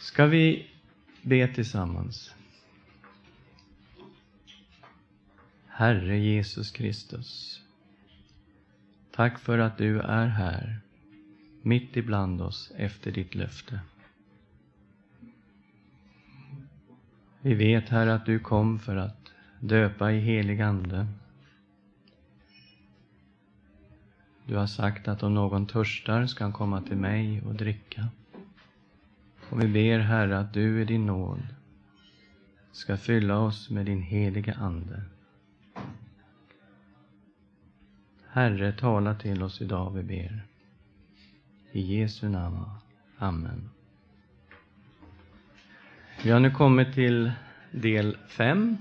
Ska vi be tillsammans? Herre Jesus Kristus. Tack för att du är här, mitt ibland oss efter ditt löfte. Vi vet, Herre, att du kom för att döpa i helig Ande. Du har sagt att om någon törstar ska han komma till mig och dricka. Och vi ber, Herre, att du i din nåd ska fylla oss med din heliga Ande. Herre, tala till oss idag, vi ber. I Jesu namn. Amen. Vi har nu kommit till del 5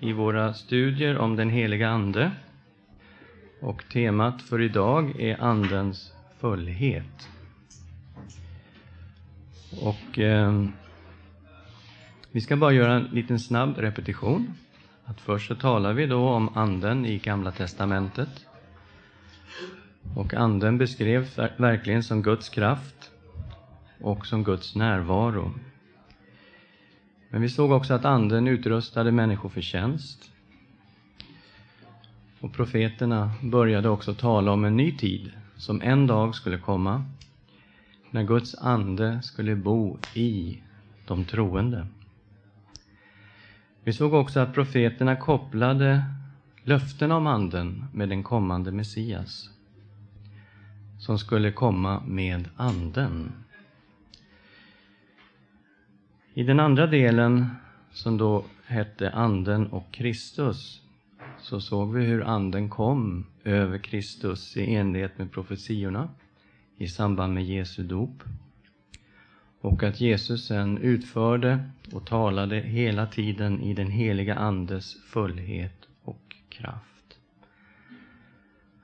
i våra studier om den heliga Ande. Och temat för idag är Andens fullhet. Och eh, vi ska bara göra en liten snabb repetition. Att först så talar vi då om Anden i Gamla Testamentet. Och Anden beskrevs verkligen som Guds kraft och som Guds närvaro. Men vi såg också att Anden utrustade människor för tjänst. Och profeterna började också tala om en ny tid som en dag skulle komma när Guds ande skulle bo i de troende. Vi såg också att profeterna kopplade löftena om Anden med den kommande Messias som skulle komma med Anden. I den andra delen, som då hette Anden och Kristus, så såg vi hur Anden kom över Kristus i enlighet med profetiorna i samband med Jesu dop. Och att Jesus sen utförde och talade hela tiden i den heliga Andes fullhet och kraft.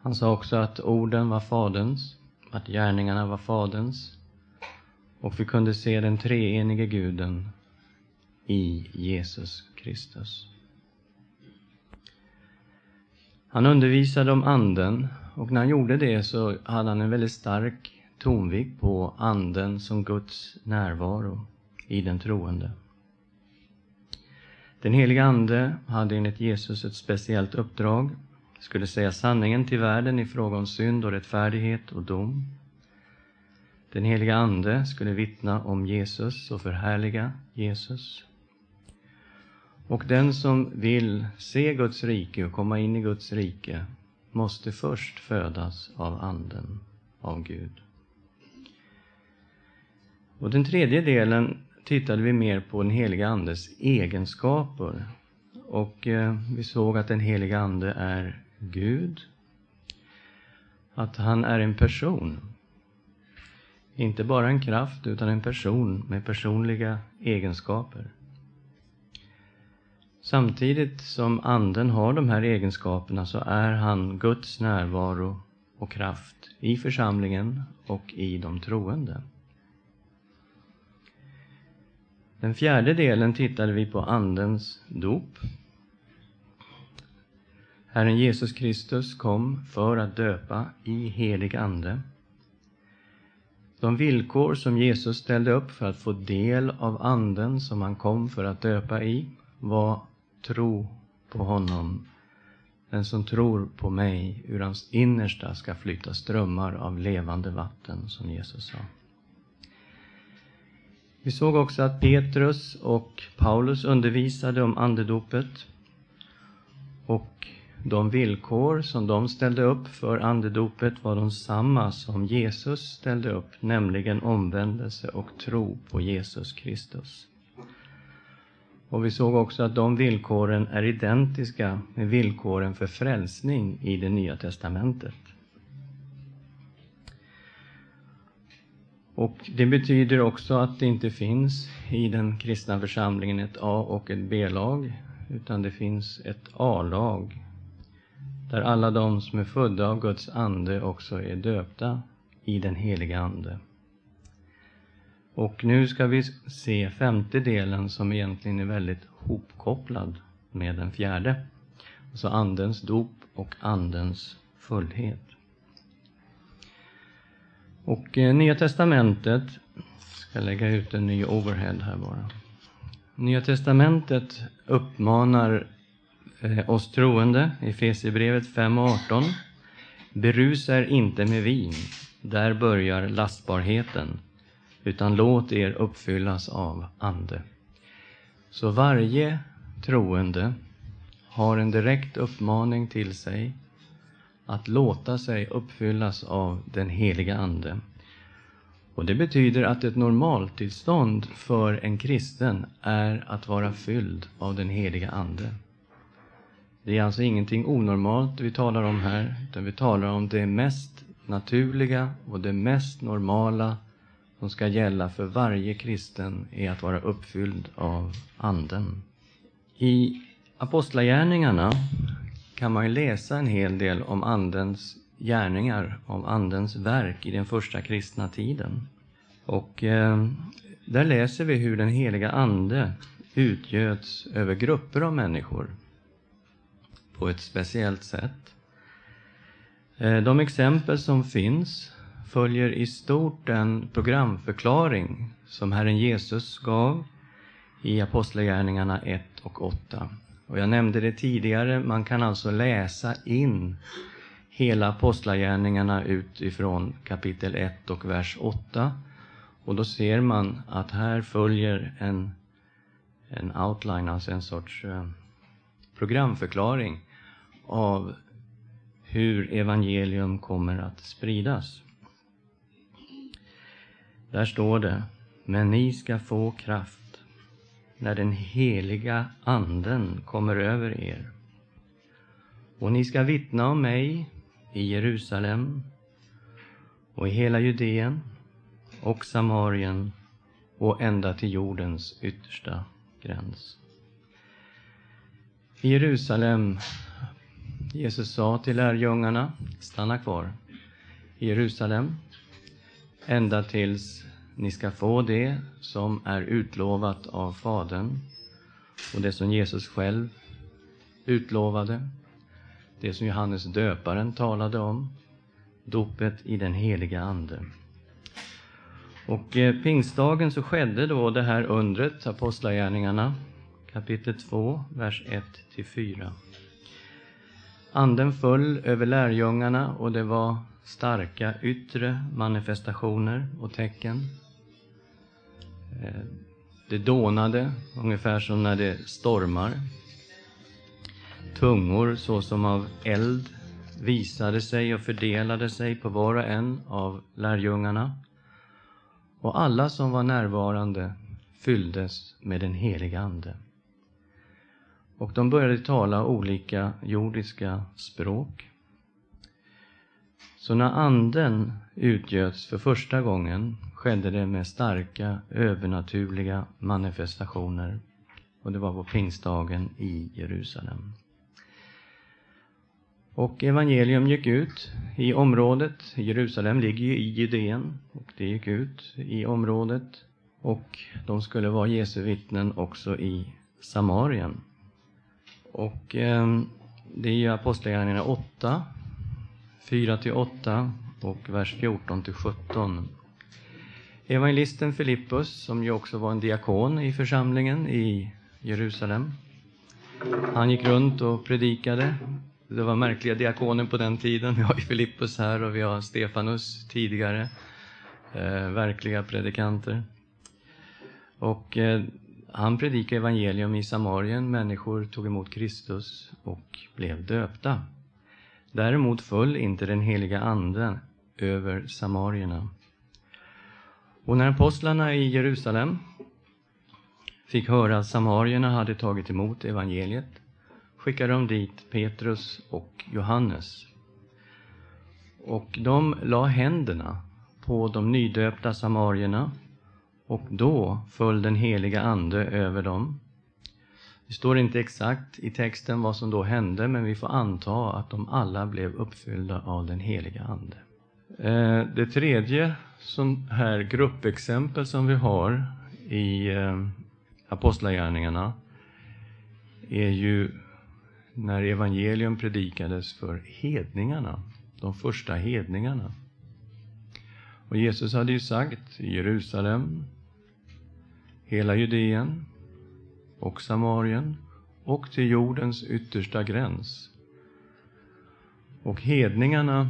Han sa också att orden var Faderns, att gärningarna var Faderns och vi kunde se den treenige guden i Jesus Kristus. Han undervisade om Anden och när han gjorde det så hade han en väldigt stark tonvikt på Anden som Guds närvaro i den troende. Den heliga Ande hade enligt Jesus ett speciellt uppdrag, skulle säga sanningen till världen i fråga om synd och rättfärdighet och dom. Den heliga Ande skulle vittna om Jesus och förhärliga Jesus. Och den som vill se Guds rike och komma in i Guds rike måste först födas av Anden, av Gud. Och den tredje delen tittade vi mer på den heliga Andes egenskaper. Och eh, vi såg att den heliga Ande är Gud. Att han är en person. Inte bara en kraft, utan en person med personliga egenskaper. Samtidigt som Anden har de här egenskaperna så är han Guds närvaro och kraft i församlingen och i de troende. Den fjärde delen tittade vi på Andens dop. Herren Jesus Kristus kom för att döpa i helig Ande. De villkor som Jesus ställde upp för att få del av Anden som han kom för att döpa i var tro på honom. Den som tror på mig, ur hans innersta ska flyta strömmar av levande vatten, som Jesus sa. Vi såg också att Petrus och Paulus undervisade om andedopet och de villkor som de ställde upp för andedopet var de samma som Jesus ställde upp, nämligen omvändelse och tro på Jesus Kristus. Och vi såg också att de villkoren är identiska med villkoren för frälsning i det Nya Testamentet. Och Det betyder också att det inte finns i den kristna församlingen ett A och ett B-lag, utan det finns ett A-lag där alla de som är födda av Guds ande också är döpta i den heliga Ande. Och nu ska vi se femte delen som egentligen är väldigt hopkopplad med den fjärde. Alltså Andens dop och Andens fullhet. Och eh, Nya Testamentet ska lägga ut en ny overhead här bara. Nya testamentet uppmanar eh, oss troende, i Efesierbrevet 5 och 18. Berusa er inte med vin, där börjar lastbarheten, utan låt er uppfyllas av Ande. Så varje troende har en direkt uppmaning till sig att låta sig uppfyllas av den heliga Ande. Och Det betyder att ett normaltillstånd för en kristen är att vara fylld av den heliga Ande. Det är alltså ingenting onormalt vi talar om här, utan vi talar om det mest naturliga och det mest normala som ska gälla för varje kristen är att vara uppfylld av Anden. I Apostlagärningarna kan man ju läsa en hel del om Andens gärningar, om Andens verk i den första kristna tiden. Och eh, där läser vi hur den heliga Ande utgöts över grupper av människor på ett speciellt sätt. Eh, de exempel som finns följer i stort den programförklaring som Herren Jesus gav i Apostlagärningarna 1 och 8. Och jag nämnde det tidigare, man kan alltså läsa in hela Apostlagärningarna utifrån kapitel 1 och vers 8. Och då ser man att här följer en, en outline, alltså en sorts eh, programförklaring av hur evangelium kommer att spridas. Där står det, men ni ska få kraft när den heliga anden kommer över er. Och ni ska vittna om mig i Jerusalem och i hela Judeen och Samarien och ända till jordens yttersta gräns. I Jerusalem, Jesus sa till lärjungarna, stanna kvar i Jerusalem ända tills ni ska få det som är utlovat av Fadern och det som Jesus själv utlovade, det som Johannes döparen talade om, dopet i den heliga Ande. Och eh, pingstdagen så skedde då det här undret, Apostlagärningarna, kapitel 2, vers 1-4. Anden föll över lärjungarna och det var starka yttre manifestationer och tecken. Eh, det dånade, ungefär som när det stormar. Tungor såsom av eld visade sig och fördelade sig på var och en av lärjungarna. Och alla som var närvarande fylldes med den heliga Ande. Och de började tala olika jordiska språk. Så när Anden utgöts för första gången skedde det med starka övernaturliga manifestationer. Och det var på pingstdagen i Jerusalem. Och evangelium gick ut i området. Jerusalem ligger ju i Judeen och det gick ut i området. Och de skulle vara Jesu vittnen också i Samarien. Och eh, det är ju Apostlagärningarna 8, 4-8 och vers 14-17. Evangelisten Filippus, som ju också var en diakon i församlingen i Jerusalem, han gick runt och predikade. Det var märkliga diakoner på den tiden. Vi har ju Filippus här och vi har Stefanus tidigare. Eh, verkliga predikanter. Och eh, han predikade evangelium i Samarien. Människor tog emot Kristus och blev döpta. Däremot föll inte den heliga anden över samarierna. Och när apostlarna i Jerusalem fick höra att samarierna hade tagit emot evangeliet skickade de dit Petrus och Johannes. Och de la händerna på de nydöpta samarierna och då föll den heliga Ande över dem. Det står inte exakt i texten vad som då hände, men vi får anta att de alla blev uppfyllda av den heliga Ande. Eh, det tredje sån här gruppexempel som vi har i eh, Apostlagärningarna är ju när evangelium predikades för hedningarna, de första hedningarna. Och Jesus hade ju sagt i Jerusalem, hela Judeen och Samarien och till jordens yttersta gräns. Och hedningarna,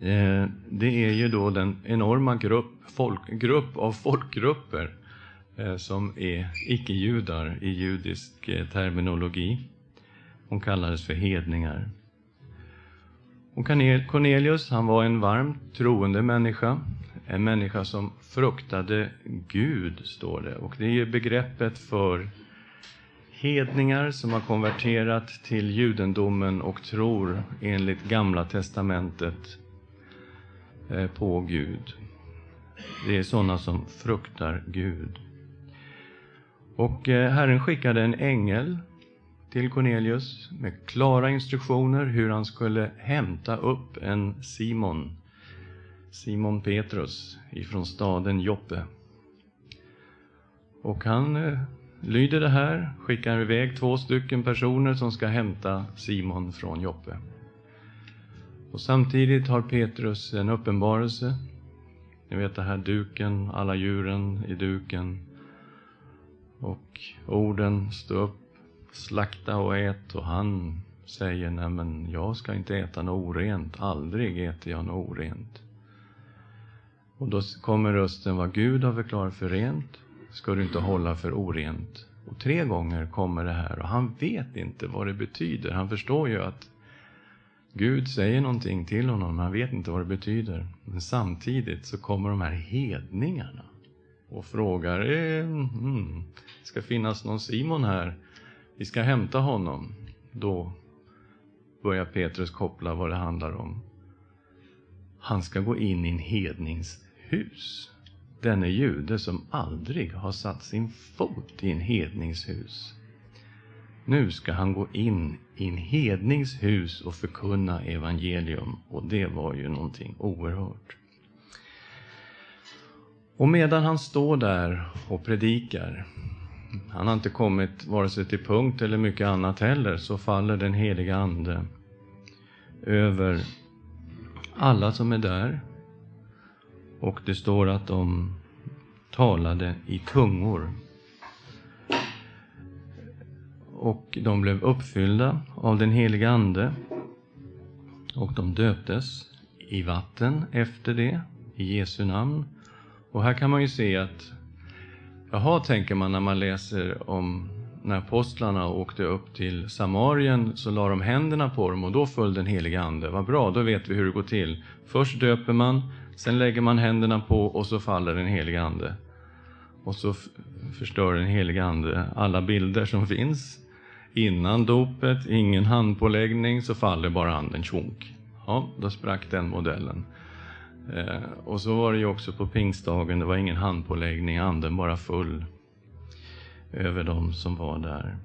eh, det är ju då den enorma grupp, folk, grupp av folkgrupper eh, som är icke-judar i judisk eh, terminologi. Hon kallades för hedningar. Och Cornelius, han var en varmt troende människa. En människa som fruktade Gud, står det. Och det är ju begreppet för hedningar som har konverterat till judendomen och tror enligt Gamla testamentet eh, på Gud. Det är sådana som fruktar Gud. Och eh, Herren skickade en ängel till Cornelius med klara instruktioner hur han skulle hämta upp en Simon, Simon Petrus, ifrån staden Joppe. Och han eh, lyder det här, skickar iväg två stycken personer som ska hämta Simon från Joppe. Och samtidigt har Petrus en uppenbarelse. Ni vet det här duken, alla djuren i duken. Och orden stå upp, slakta och ät. Och han säger, nej men jag ska inte äta något orent. Aldrig äter jag något orent. Och då kommer rösten, vad Gud har förklarat för rent ska du inte hålla för orent. Och tre gånger kommer det här och han vet inte vad det betyder. Han förstår ju att Gud säger någonting till honom, men han vet inte vad det betyder. Men samtidigt så kommer de här hedningarna och frågar, eh, mm, ska finnas någon Simon här? Vi ska hämta honom. Då börjar Petrus koppla vad det handlar om. Han ska gå in i en hednings hus denne jude som aldrig har satt sin fot i en hedningshus. Nu ska han gå in i en hedningshus och förkunna evangelium och det var ju någonting oerhört. Och medan han står där och predikar, han har inte kommit vare sig till punkt eller mycket annat heller, så faller den heliga Ande över alla som är där och det står att de talade i tungor. Och de blev uppfyllda av den heliga Ande och de döptes i vatten efter det, i Jesu namn. Och här kan man ju se att, jaha, tänker man när man läser om när apostlarna åkte upp till Samarien så la de händerna på dem och då föll den heliga Ande. Vad bra, då vet vi hur det går till. Först döper man, Sen lägger man händerna på och så faller den helige Ande. Och så förstör den helige Ande alla bilder som finns. Innan dopet, ingen handpåläggning, så faller bara anden tjonk. Ja, då sprack den modellen. Eh, och så var det ju också på pingstdagen, det var ingen handpåläggning, anden bara full över dem som var där.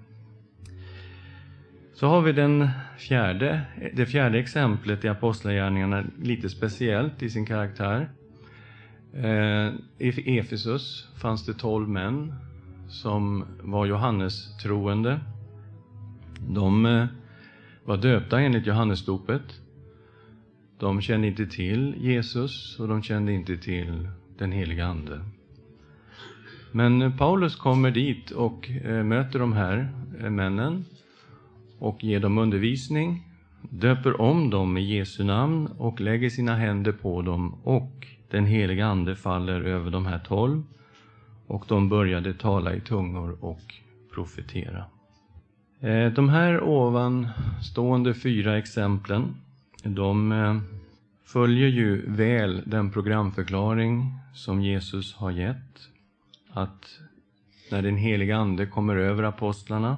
Så har vi den fjärde, det fjärde exemplet i Apostlagärningarna, lite speciellt i sin karaktär. Eh, I Efesus fanns det tolv män som var Johannes troende. De eh, var döpta enligt Johannesdopet. De kände inte till Jesus och de kände inte till den heliga Ande. Men eh, Paulus kommer dit och möter de här männen och ger dem undervisning, döper om dem i Jesu namn och lägger sina händer på dem och den heliga Ande faller över de här tolv och de började tala i tungor och profetera. Eh, de här ovanstående fyra exemplen, de eh, följer ju väl den programförklaring som Jesus har gett. Att när den heliga Ande kommer över apostlarna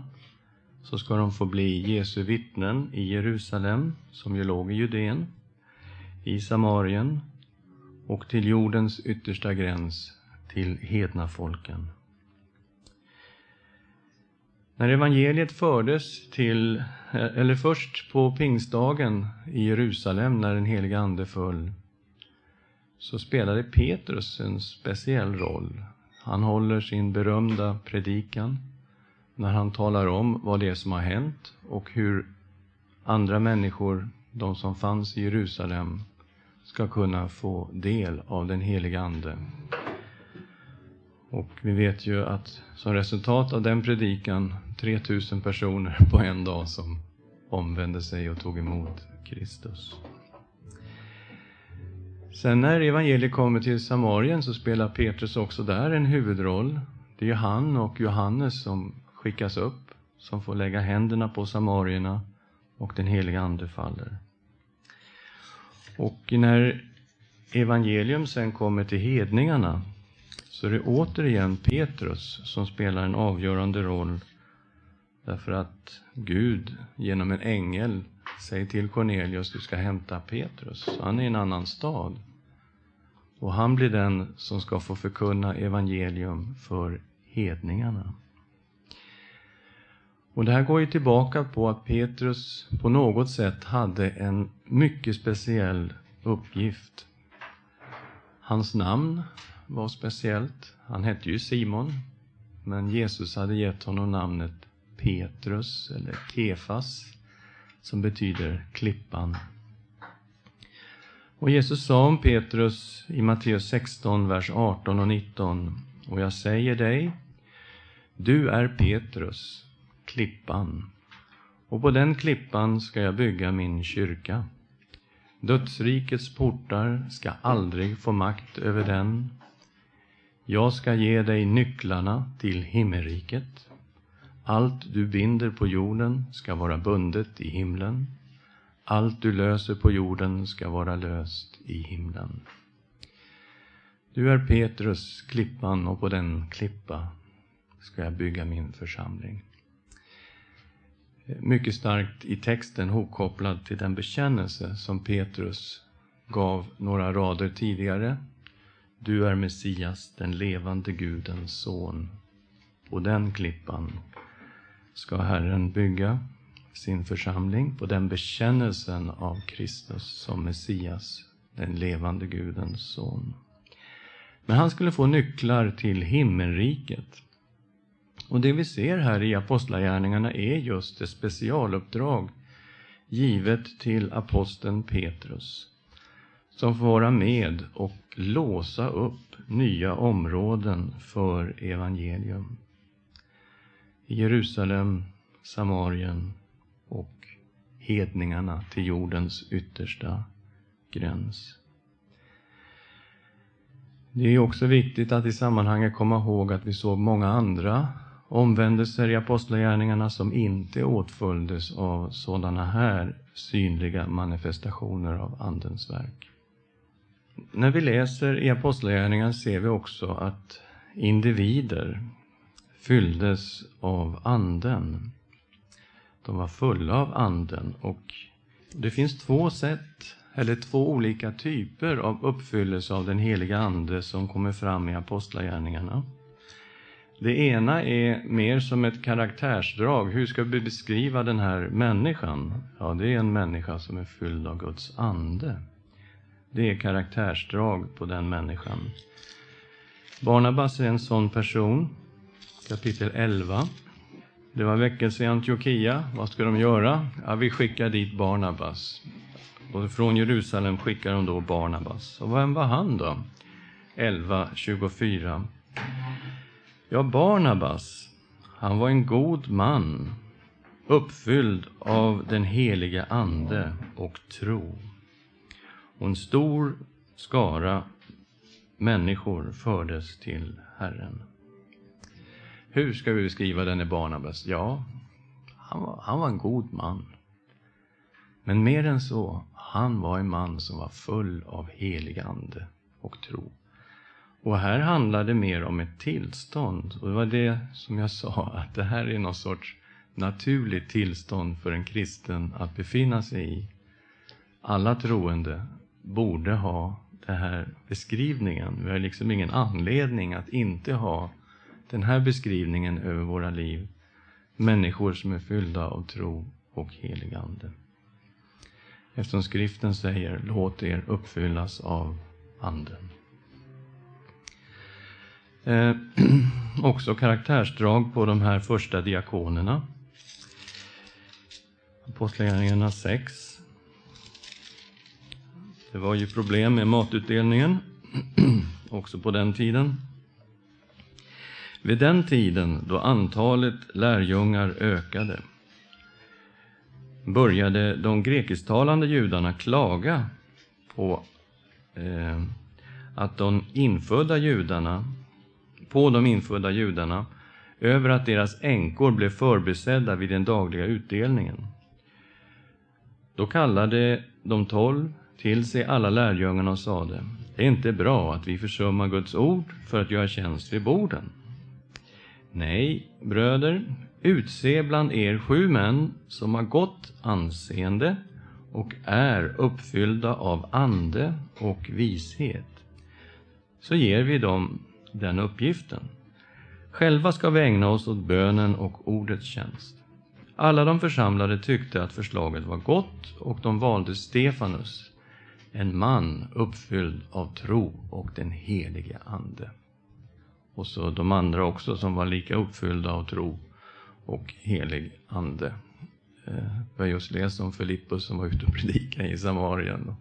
så ska de få bli Jesu vittnen i Jerusalem, som ju låg i Judeen, i Samarien och till jordens yttersta gräns, till hedna folken. När evangeliet fördes till, eller först på pingstdagen i Jerusalem, när den heliga Ande föll, så spelade Petrus en speciell roll. Han håller sin berömda predikan när han talar om vad det är som har hänt och hur andra människor, de som fanns i Jerusalem, ska kunna få del av den heliga Ande. Och vi vet ju att som resultat av den predikan 3000 personer på en dag som omvände sig och tog emot Kristus. Sen när evangeliet kommer till Samarien så spelar Petrus också där en huvudroll. Det är han och Johannes som skickas upp, som får lägga händerna på samarierna och den heliga Ande faller. Och när evangelium sen kommer till hedningarna så är det återigen Petrus som spelar en avgörande roll därför att Gud genom en ängel säger till Cornelius du ska hämta Petrus. Han är i en annan stad. Och han blir den som ska få förkunna evangelium för hedningarna. Och det här går ju tillbaka på att Petrus på något sätt hade en mycket speciell uppgift. Hans namn var speciellt. Han hette ju Simon, men Jesus hade gett honom namnet Petrus, eller Kefas, som betyder klippan. Och Jesus sa om Petrus i Matteus 16, vers 18 och 19. Och jag säger dig, du är Petrus, klippan, och på den klippan ska jag bygga min kyrka. Dödsrikets portar ska aldrig få makt över den. Jag ska ge dig nycklarna till himmelriket. Allt du binder på jorden ska vara bundet i himlen. Allt du löser på jorden ska vara löst i himlen. Du är Petrus, klippan, och på den klippa ska jag bygga min församling. Mycket starkt i texten hopkopplad till den bekännelse som Petrus gav några rader tidigare. Du är Messias, den levande Gudens son. På den klippan ska Herren bygga sin församling på den bekännelsen av Kristus som Messias, den levande Gudens son. Men han skulle få nycklar till himmelriket. Och det vi ser här i Apostlagärningarna är just det specialuppdrag givet till aposteln Petrus, som får vara med och låsa upp nya områden för evangelium. I Jerusalem, Samarien och hedningarna till jordens yttersta gräns. Det är också viktigt att i sammanhanget komma ihåg att vi såg många andra omvändelser i apostlagärningarna som inte åtföljdes av sådana här synliga manifestationer av Andens verk. När vi läser i apostlagärningarna ser vi också att individer fylldes av Anden. De var fulla av Anden och det finns två sätt, eller två olika typer av uppfyllelse av den heliga Ande som kommer fram i apostlagärningarna. Det ena är mer som ett karaktärsdrag. Hur ska vi beskriva den här människan? Ja, det är en människa som är fylld av Guds ande. Det är karaktärsdrag på den människan. Barnabas är en sån person. Kapitel 11. Det var väckelse i Antiochia. Vad ska de göra? Ja, vi skickar dit Barnabas. Och från Jerusalem skickar de då Barnabas. Och vem var han då? 11.24. Ja, Barnabas, han var en god man, uppfylld av den heliga Ande och tro. Och en stor skara människor fördes till Herren. Hur ska vi beskriva denne Barnabas? Ja, han var, han var en god man. Men mer än så, han var en man som var full av helig ande och tro. Och här handlar det mer om ett tillstånd. Och det var det som jag sa, att det här är någon sorts naturligt tillstånd för en kristen att befinna sig i. Alla troende borde ha den här beskrivningen. Vi har liksom ingen anledning att inte ha den här beskrivningen över våra liv. Människor som är fyllda av tro och helig ande. Eftersom skriften säger låt er uppfyllas av anden. Eh, också karaktärsdrag på de här första diakonerna. Apostlagärningarna 6. Det var ju problem med matutdelningen, också på den tiden. Vid den tiden då antalet lärjungar ökade började de grekisktalande judarna klaga på eh, att de infödda judarna, på de infödda judarna över att deras änkor blev förbesedda vid den dagliga utdelningen. Då kallade de tolv till sig alla lärjungarna och sade, det är inte bra att vi försummar Guds ord för att göra tjänst vid borden. Nej, bröder, utse bland er sju män som har gott anseende och är uppfyllda av ande och vishet. Så ger vi dem den uppgiften. Själva ska vi ägna oss åt bönen och ordets tjänst. Alla de församlade tyckte att förslaget var gott och de valde Stefanus, en man uppfylld av tro och den helige Ande. Och så de andra också som var lika uppfyllda av tro och helig Ande. Eh, vi har just läst om Filippus som var ute och predikade i Samarien.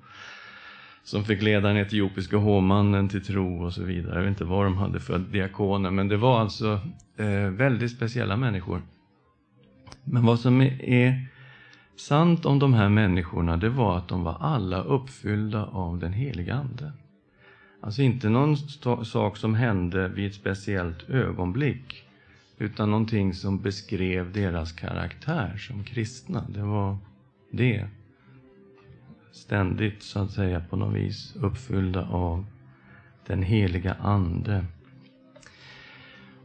Som fick leda den etiopiska hovmannen till tro och så vidare. Jag vet inte vad de hade för diakoner, men det var alltså eh, väldigt speciella människor. Men vad som är sant om de här människorna, det var att de var alla uppfyllda av den heliga Ande. Alltså inte någon sak som hände vid ett speciellt ögonblick, utan någonting som beskrev deras karaktär som kristna. Det var det. Ständigt, så att säga, på något vis uppfyllda av den heliga Ande.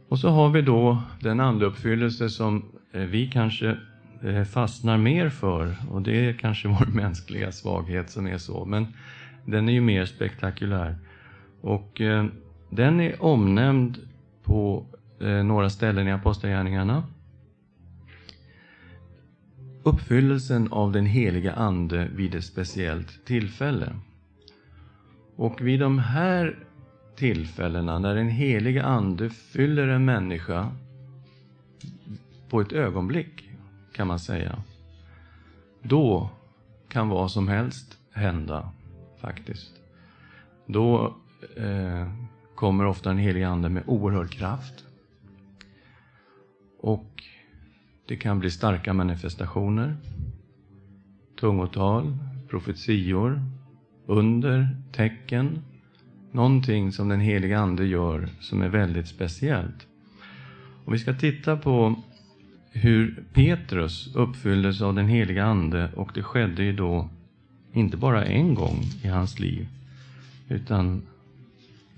Och så har vi då den andeuppfyllelse som eh, vi kanske eh, fastnar mer för, och det är kanske vår mänskliga svaghet som är så, men den är ju mer spektakulär. Och eh, den är omnämnd på eh, några ställen i Apostlagärningarna. Uppfyllelsen av den heliga Ande vid ett speciellt tillfälle. Och vid de här tillfällena, när den heliga Ande fyller en människa på ett ögonblick, kan man säga, då kan vad som helst hända, faktiskt. Då eh, kommer ofta den heliga Ande med oerhörd kraft. Och det kan bli starka manifestationer, tungotal, profetior, under, tecken, någonting som den helige Ande gör som är väldigt speciellt. Och vi ska titta på hur Petrus uppfylldes av den heliga Ande och det skedde ju då inte bara en gång i hans liv, utan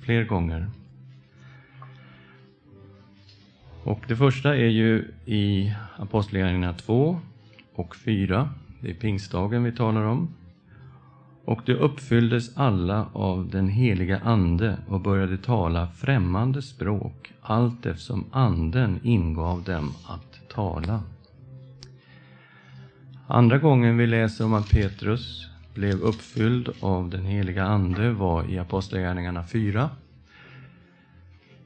fler gånger. Och det första är ju i Apostlagärningarna 2 och 4. Det är pingstdagen vi talar om. Och de uppfylldes alla av den heliga Ande och började tala främmande språk allt eftersom Anden ingav dem att tala. Andra gången vi läser om att Petrus blev uppfylld av den heliga Ande var i Apostlagärningarna 4.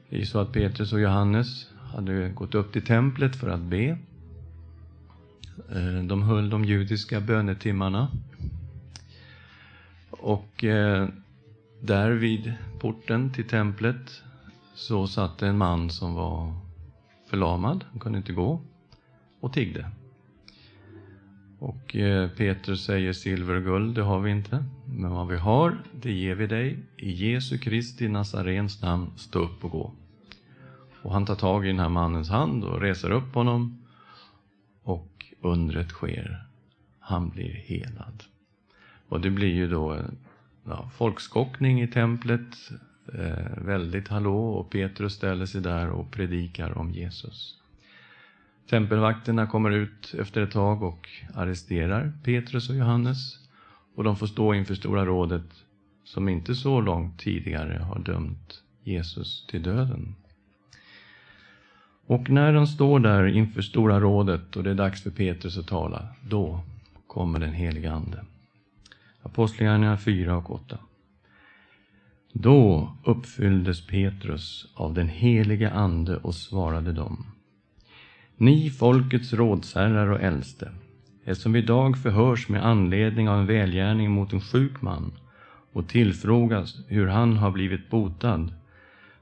Det är så att Petrus och Johannes hade gått upp till templet för att be. Eh, de höll de judiska bönetimmarna. Och eh, där vid porten till templet så satt en man som var förlamad, han kunde inte gå, och tiggde. Och eh, Petrus säger silver och guld, det har vi inte. Men vad vi har, det ger vi dig. I Jesu Kristi Nazarens namn, stå upp och gå. Och han tar tag i den här mannens hand och reser upp honom. Och undret sker. Han blir helad. Och det blir ju då ja, folkskockning i templet. Eh, väldigt hallå och Petrus ställer sig där och predikar om Jesus. Tempelvakterna kommer ut efter ett tag och arresterar Petrus och Johannes. Och de får stå inför Stora rådet som inte så långt tidigare har dömt Jesus till döden. Och när de står där inför Stora rådet och det är dags för Petrus att tala, då kommer den helige Ande. Apostlagärningarna 4 och 8. Då uppfylldes Petrus av den helige Ande och svarade dem. Ni folkets rådsherrar och äldste, eftersom vi idag förhörs med anledning av en välgärning mot en sjuk man och tillfrågas hur han har blivit botad,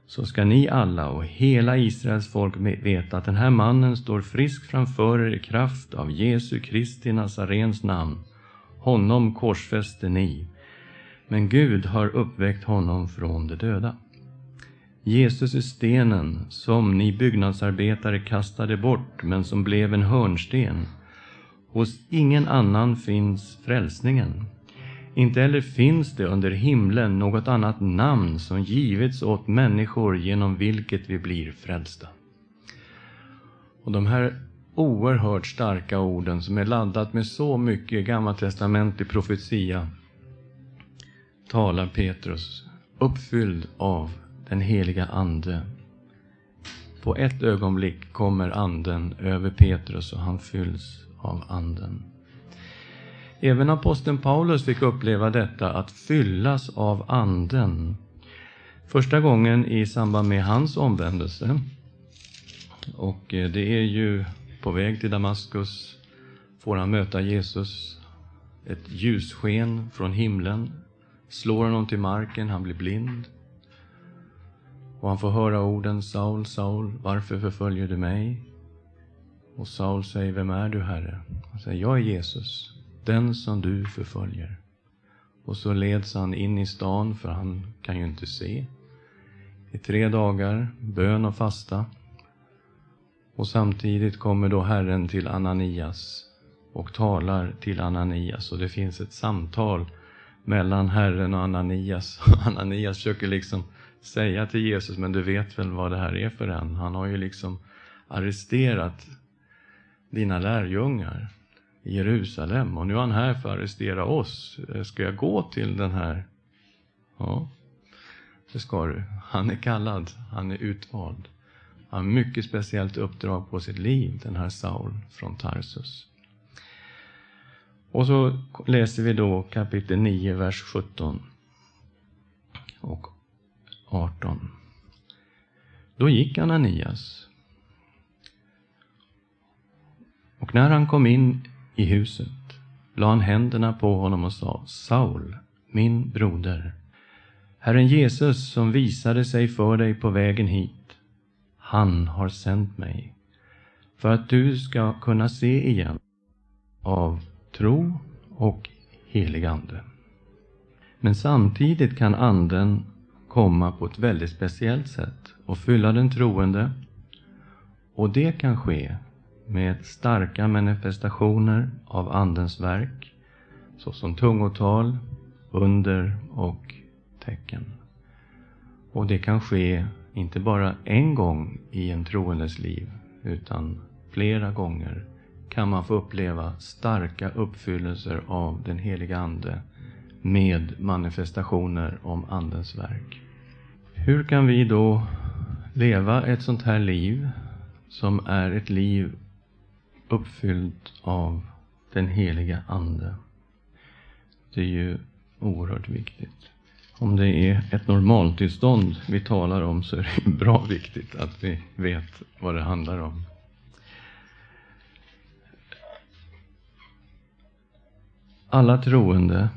så ska ni alla och hela Israels folk veta att den här mannen står frisk framför er i kraft av Jesu Kristi Nazarens namn. Honom korsfäste ni, men Gud har uppväckt honom från de döda. Jesus är stenen som ni byggnadsarbetare kastade bort, men som blev en hörnsten. Hos ingen annan finns frälsningen. Inte heller finns det under himlen något annat namn som givits åt människor genom vilket vi blir frälsta. Och de här oerhört starka orden som är laddat med så mycket gammaltestamentlig profetia talar Petrus uppfylld av den heliga Ande. På ett ögonblick kommer Anden över Petrus och han fylls av Anden. Även aposteln Paulus fick uppleva detta, att fyllas av Anden. Första gången i samband med hans omvändelse. Och eh, det är ju på väg till Damaskus får han möta Jesus. Ett ljussken från himlen slår honom till marken, han blir blind. Och han får höra orden Saul, Saul, varför förföljer du mig? Och Saul säger, vem är du, Herre? Han säger, jag är Jesus, den som du förföljer. Och så leds han in i stan, för han kan ju inte se. I tre dagar, bön och fasta. Och samtidigt kommer då Herren till Ananias och talar till Ananias. Och det finns ett samtal mellan Herren och Ananias. Ananias försöker liksom säga till Jesus, men du vet väl vad det här är för en? Han har ju liksom arresterat dina lärjungar i Jerusalem och nu är han här för att arrestera oss. Eh, ska jag gå till den här? Ja, det ska du. Han är kallad, han är utvald. Han har mycket speciellt uppdrag på sitt liv, den här Saul från Tarsus. Och så läser vi då kapitel 9, vers 17 och 18. Då gick Ananias. Och när han kom in i huset la han händerna på honom och sa Saul, min broder, Herren Jesus som visade sig för dig på vägen hit, han har sänt mig för att du ska kunna se igen av tro och helig ande. Men samtidigt kan anden komma på ett väldigt speciellt sätt och fylla den troende. Och det kan ske med starka manifestationer av Andens verk, såsom tungotal, under och tecken. Och det kan ske inte bara en gång i en troendes liv, utan flera gånger kan man få uppleva starka uppfyllelser av den heliga Ande med manifestationer om Andens verk. Hur kan vi då leva ett sånt här liv som är ett liv uppfyllt av den heliga Ande? Det är ju oerhört viktigt. Om det är ett normaltillstånd vi talar om så är det bra viktigt att vi vet vad det handlar om. Alla troende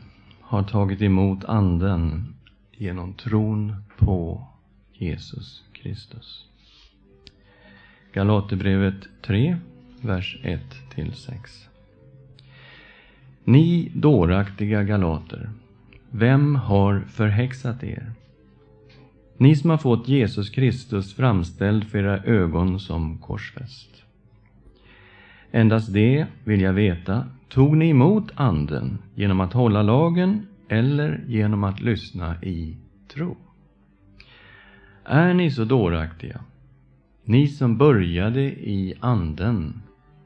har tagit emot Anden genom tron på Jesus Kristus. Galaterbrevet 3, vers 1-6. Ni dåraktiga galater, vem har förhäxat er? Ni som har fått Jesus Kristus framställd för era ögon som korsfäst. Endast det vill jag veta, tog ni emot Anden genom att hålla lagen eller genom att lyssna i tro? Är ni så dåraktiga? Ni som började i Anden,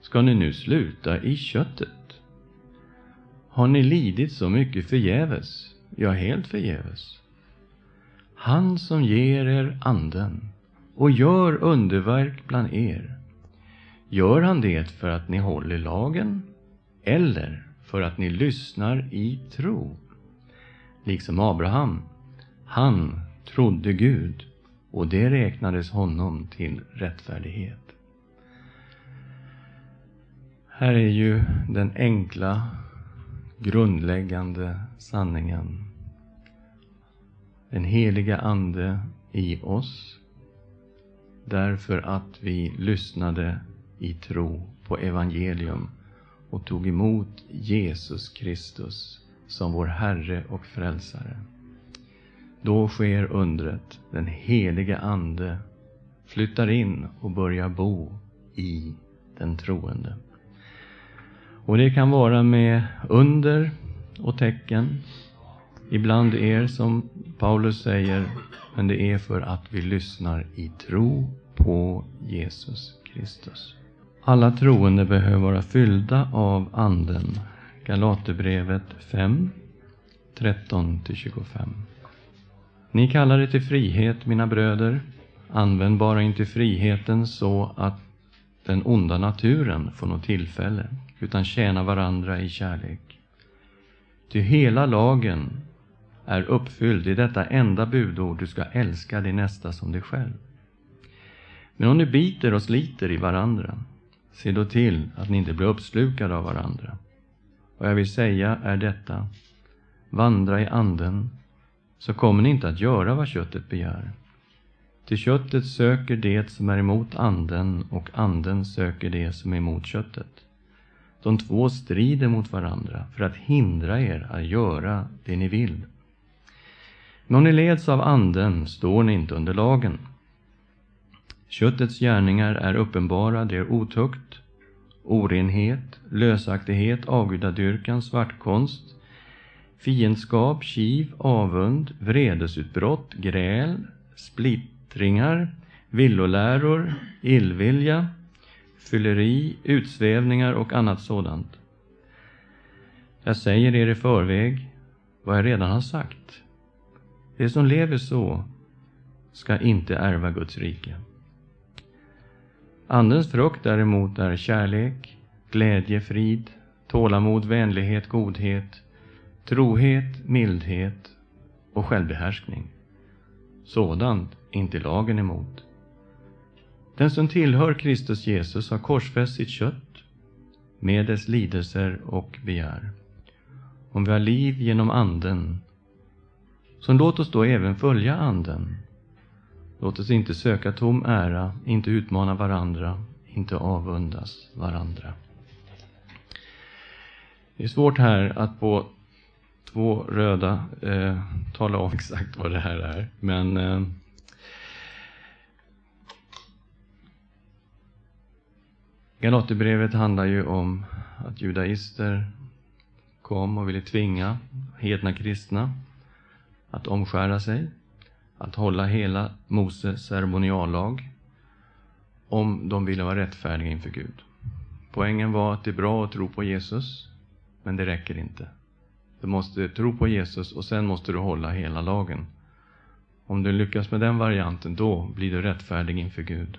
ska ni nu sluta i köttet? Har ni lidit så mycket förgäves, ja, helt förgäves? Han som ger er Anden och gör underverk bland er, gör han det för att ni håller lagen eller för att ni lyssnar i tro? Liksom Abraham, han trodde Gud och det räknades honom till rättfärdighet. Här är ju den enkla, grundläggande sanningen. Den heliga Ande i oss därför att vi lyssnade i tro på evangelium och tog emot Jesus Kristus som vår Herre och Frälsare. Då sker undret. Den helige Ande flyttar in och börjar bo i den troende. Och det kan vara med under och tecken. Ibland er som Paulus säger, men det är för att vi lyssnar i tro på Jesus Kristus. Alla troende behöver vara fyllda av Anden. Galaterbrevet 5, 13-25. Ni kallar det till frihet, mina bröder. Använd bara inte friheten så att den onda naturen får något tillfälle, utan tjäna varandra i kärlek. Ty hela lagen är uppfylld i detta enda budord, du ska älska din nästa som dig själv. Men om ni biter och sliter i varandra, se då till att ni inte blir uppslukade av varandra. Vad jag vill säga är detta, vandra i anden, så kommer ni inte att göra vad köttet begär. Till köttet söker det som är emot anden och anden söker det som är emot köttet. De två strider mot varandra för att hindra er att göra det ni vill. Men om ni leds av anden står ni inte under lagen. Köttets gärningar är uppenbara, det är otukt, orenhet, lösaktighet, avgudadyrkan, svartkonst, fiendskap, kiv, avund, vredesutbrott, gräl, split, splittringar, villoläror, illvilja, fylleri, utsvävningar och annat sådant. Jag säger er i förväg vad jag redan har sagt. Det som lever så ska inte ärva Guds rike. Andens frukt däremot är kärlek, glädje, frid, tålamod, vänlighet, godhet, trohet, mildhet och självbehärskning. Sådant är inte lagen emot. Den som tillhör Kristus Jesus har korsfäst sitt kött med dess lidelser och begär. Om vi har liv genom Anden, så låt oss då även följa Anden. Låt oss inte söka tom ära, inte utmana varandra, inte avundas varandra. Det är svårt här att på två röda eh, tala om exakt vad det här är, men eh, Galaterbrevet handlar ju om att judaister kom och ville tvinga hedna kristna att omskära sig, att hålla hela Moses ceremoniallag om de ville vara rättfärdiga inför Gud. Poängen var att det är bra att tro på Jesus, men det räcker inte. Du måste tro på Jesus och sen måste du hålla hela lagen. Om du lyckas med den varianten, då blir du rättfärdig inför Gud.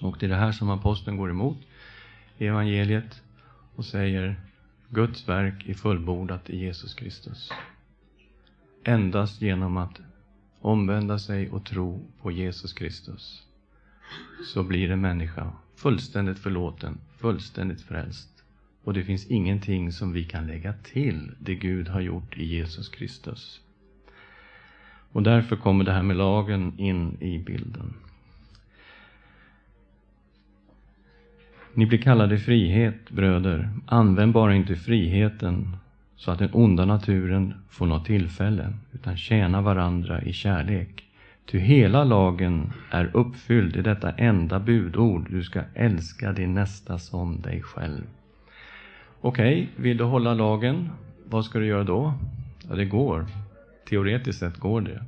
Och det är det här som aposteln går emot i evangeliet och säger Guds verk är fullbordat i Jesus Kristus. Endast genom att omvända sig och tro på Jesus Kristus så blir en människa fullständigt förlåten, fullständigt frälst. Och det finns ingenting som vi kan lägga till det Gud har gjort i Jesus Kristus. Och därför kommer det här med lagen in i bilden. Ni blir kallade frihet, bröder. Använd bara inte friheten så att den onda naturen får något tillfälle, utan tjäna varandra i kärlek. Ty hela lagen är uppfylld i detta enda budord, du ska älska din nästa som dig själv. Okej, okay, vill du hålla lagen, vad ska du göra då? Ja, det går. Teoretiskt sett går det.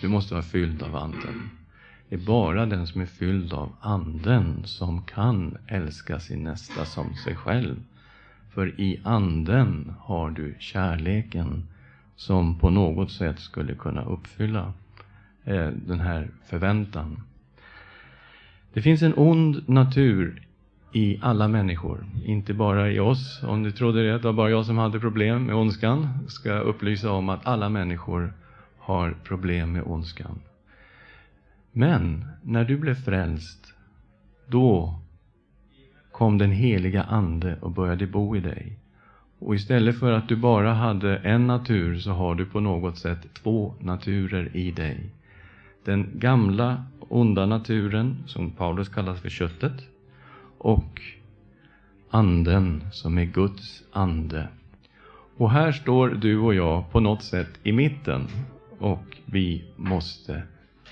Du måste vara fylld av Anden. Det är bara den som är fylld av Anden som kan älska sin nästa som sig själv. För i Anden har du kärleken som på något sätt skulle kunna uppfylla eh, den här förväntan. Det finns en ond natur i alla människor, inte bara i oss. Om du trodde det, det var bara jag som hade problem med ondskan, ska jag upplysa om att alla människor har problem med ondskan. Men när du blev frälst, då kom den heliga Ande och började bo i dig. Och istället för att du bara hade en natur så har du på något sätt två naturer i dig. Den gamla onda naturen, som Paulus kallar för köttet, och anden som är Guds ande. Och här står du och jag på något sätt i mitten och vi måste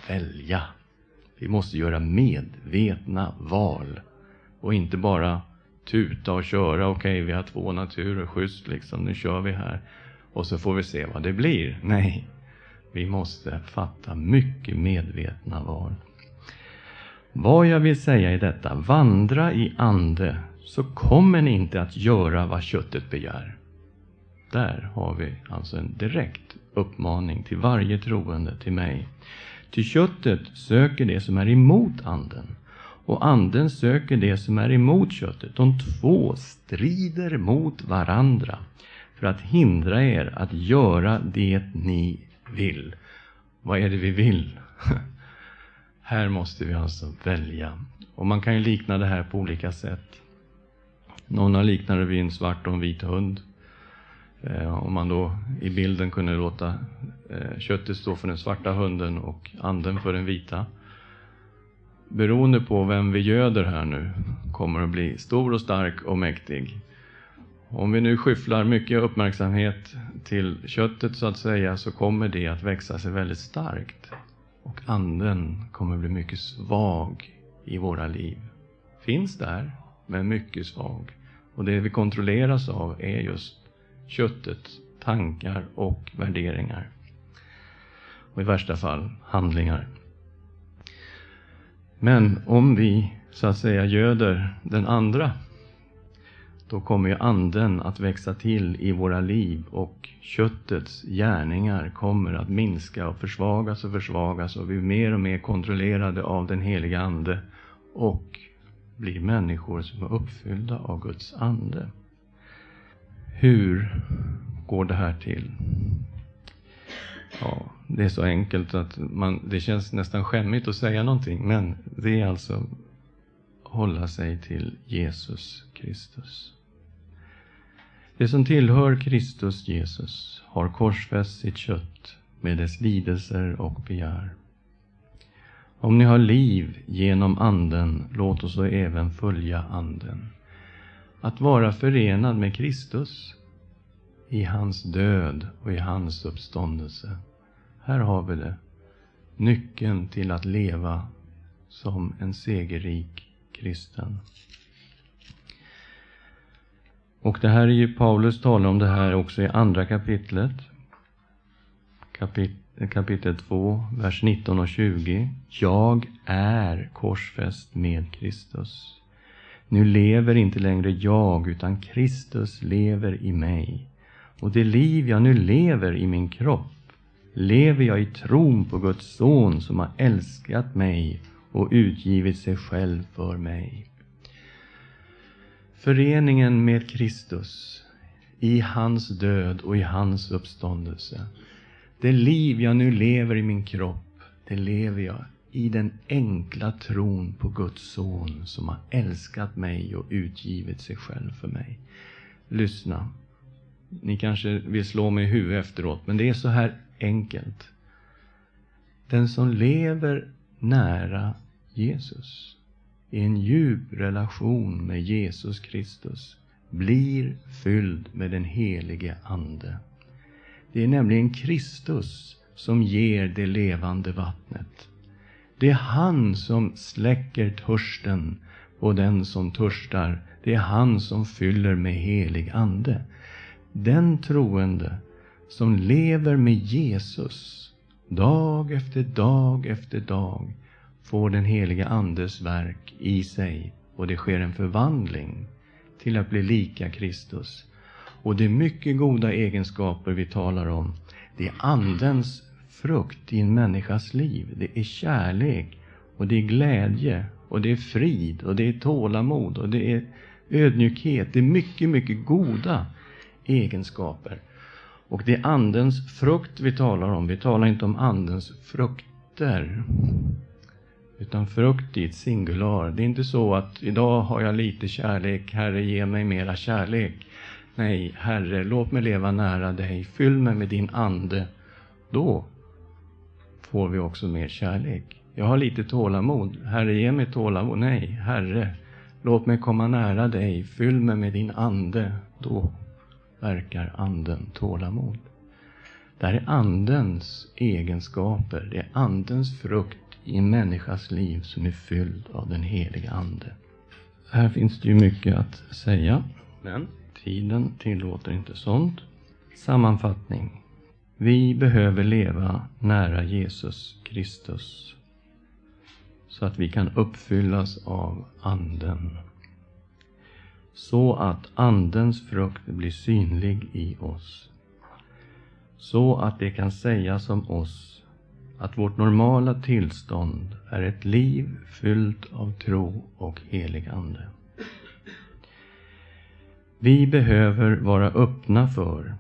välja. Vi måste göra medvetna val och inte bara tuta och köra. Okej, okay, vi har två naturer, schysst liksom, nu kör vi här och så får vi se vad det blir. Nej, vi måste fatta mycket medvetna val. Vad jag vill säga i detta, vandra i ande, så kommer ni inte att göra vad köttet begär. Där har vi alltså en direkt uppmaning till varje troende, till mig. Ty köttet söker det som är emot anden, och anden söker det som är emot köttet. De två strider mot varandra för att hindra er att göra det ni vill. Vad är det vi vill? här måste vi alltså välja. Och man kan ju likna det här på olika sätt. Någon har liknat det vid en svart och en vit hund. Eh, om man då i bilden kunde låta eh, köttet stå för den svarta hunden och anden för den vita. Beroende på vem vi göder här nu kommer att bli stor och stark och mäktig. Om vi nu skyfflar mycket uppmärksamhet till köttet så att säga så kommer det att växa sig väldigt starkt. Och anden kommer bli mycket svag i våra liv. Finns där, men mycket svag. Och det vi kontrolleras av är just köttet, tankar och värderingar. Och i värsta fall handlingar. Men om vi så att säga göder den andra, då kommer ju anden att växa till i våra liv och köttets gärningar kommer att minska och försvagas och försvagas och bli mer och mer kontrollerade av den heliga Ande och blir människor som är uppfyllda av Guds ande. Hur går det här till? Ja, det är så enkelt att man, det känns nästan skämmigt att säga någonting, men det är alltså hålla sig till Jesus Kristus. Det som tillhör Kristus Jesus har korsfäst sitt kött med dess lidelser och begär. Om ni har liv genom Anden, låt oss då även följa Anden att vara förenad med Kristus i hans död och i hans uppståndelse. Här har vi det. Nyckeln till att leva som en segerrik kristen. Och det här är ju Paulus talar om det här också i andra kapitlet. Kapit kapitel 2, vers 19 och 20. Jag är korsfäst med Kristus. Nu lever inte längre jag, utan Kristus lever i mig. Och det liv jag nu lever i min kropp lever jag i tron på Guds son som har älskat mig och utgivit sig själv för mig. Föreningen med Kristus i hans död och i hans uppståndelse. Det liv jag nu lever i min kropp, det lever jag i den enkla tron på Guds son som har älskat mig och utgivit sig själv för mig. Lyssna. Ni kanske vill slå mig i huvudet efteråt, men det är så här enkelt. Den som lever nära Jesus, i en djup relation med Jesus Kristus, blir fylld med den helige Ande. Det är nämligen Kristus som ger det levande vattnet. Det är han som släcker törsten på den som törstar. Det är han som fyller med helig ande. Den troende som lever med Jesus dag efter dag efter dag får den heliga Andes verk i sig och det sker en förvandling till att bli lika Kristus. Och det är mycket goda egenskaper vi talar om. Det är Andens frukt i en människas liv. Det är kärlek och det är glädje och det är frid och det är tålamod och det är ödmjukhet. Det är mycket, mycket goda egenskaper. Och det är Andens frukt vi talar om. Vi talar inte om Andens frukter. Utan frukt i ett singular. Det är inte så att idag har jag lite kärlek, Herre ge mig mera kärlek. Nej, Herre, låt mig leva nära dig. Fyll mig med din Ande. Då får vi också mer kärlek. Jag har lite tålamod. Herre, ge mig tålamod. Nej, Herre, låt mig komma nära dig. Fyll mig med din ande. Då verkar anden tålamod. Det här är andens egenskaper. Det är andens frukt i en människas liv som är fylld av den heliga ande. Här finns det ju mycket att säga, men tiden tillåter inte sånt. Sammanfattning. Vi behöver leva nära Jesus Kristus så att vi kan uppfyllas av Anden. Så att Andens frukt blir synlig i oss. Så att det kan sägas om oss att vårt normala tillstånd är ett liv fyllt av tro och helig Ande. Vi behöver vara öppna för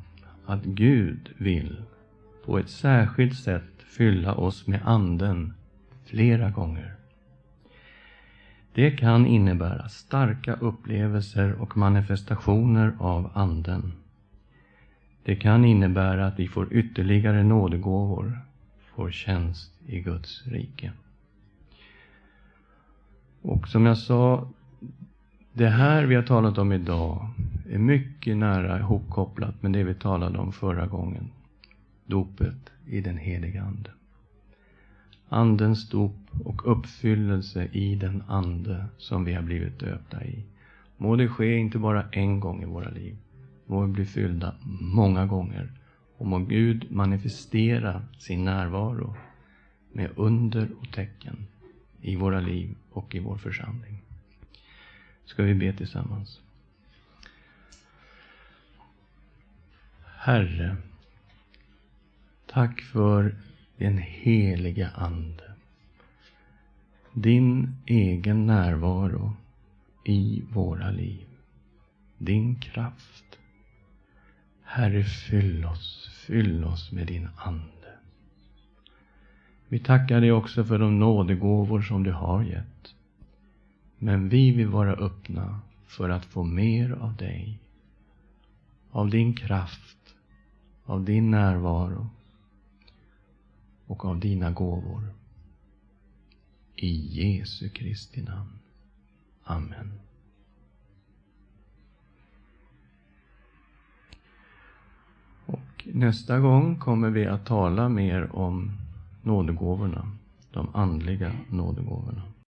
att Gud vill på ett särskilt sätt fylla oss med Anden flera gånger. Det kan innebära starka upplevelser och manifestationer av Anden. Det kan innebära att vi får ytterligare nådegåvor, får tjänst i Guds rike. Och som jag sa, det här vi har talat om idag är mycket nära ihopkopplat med det vi talade om förra gången. Dopet i den heliga Ande. Andens dop och uppfyllelse i den Ande som vi har blivit döpta i. Må det ske inte bara en gång i våra liv. Må vi bli fyllda många gånger. Och må Gud manifestera sin närvaro med under och tecken i våra liv och i vår församling. Ska vi be tillsammans? Herre, tack för den heliga Ande. Din egen närvaro i våra liv. Din kraft. Herre, fyll oss, fyll oss med din Ande. Vi tackar dig också för de nådegåvor som du har gett. Men vi vill vara öppna för att få mer av dig. Av din kraft, av din närvaro och av dina gåvor. I Jesu Kristi namn. Amen. Och nästa gång kommer vi att tala mer om nådegåvorna, de andliga nådegåvorna.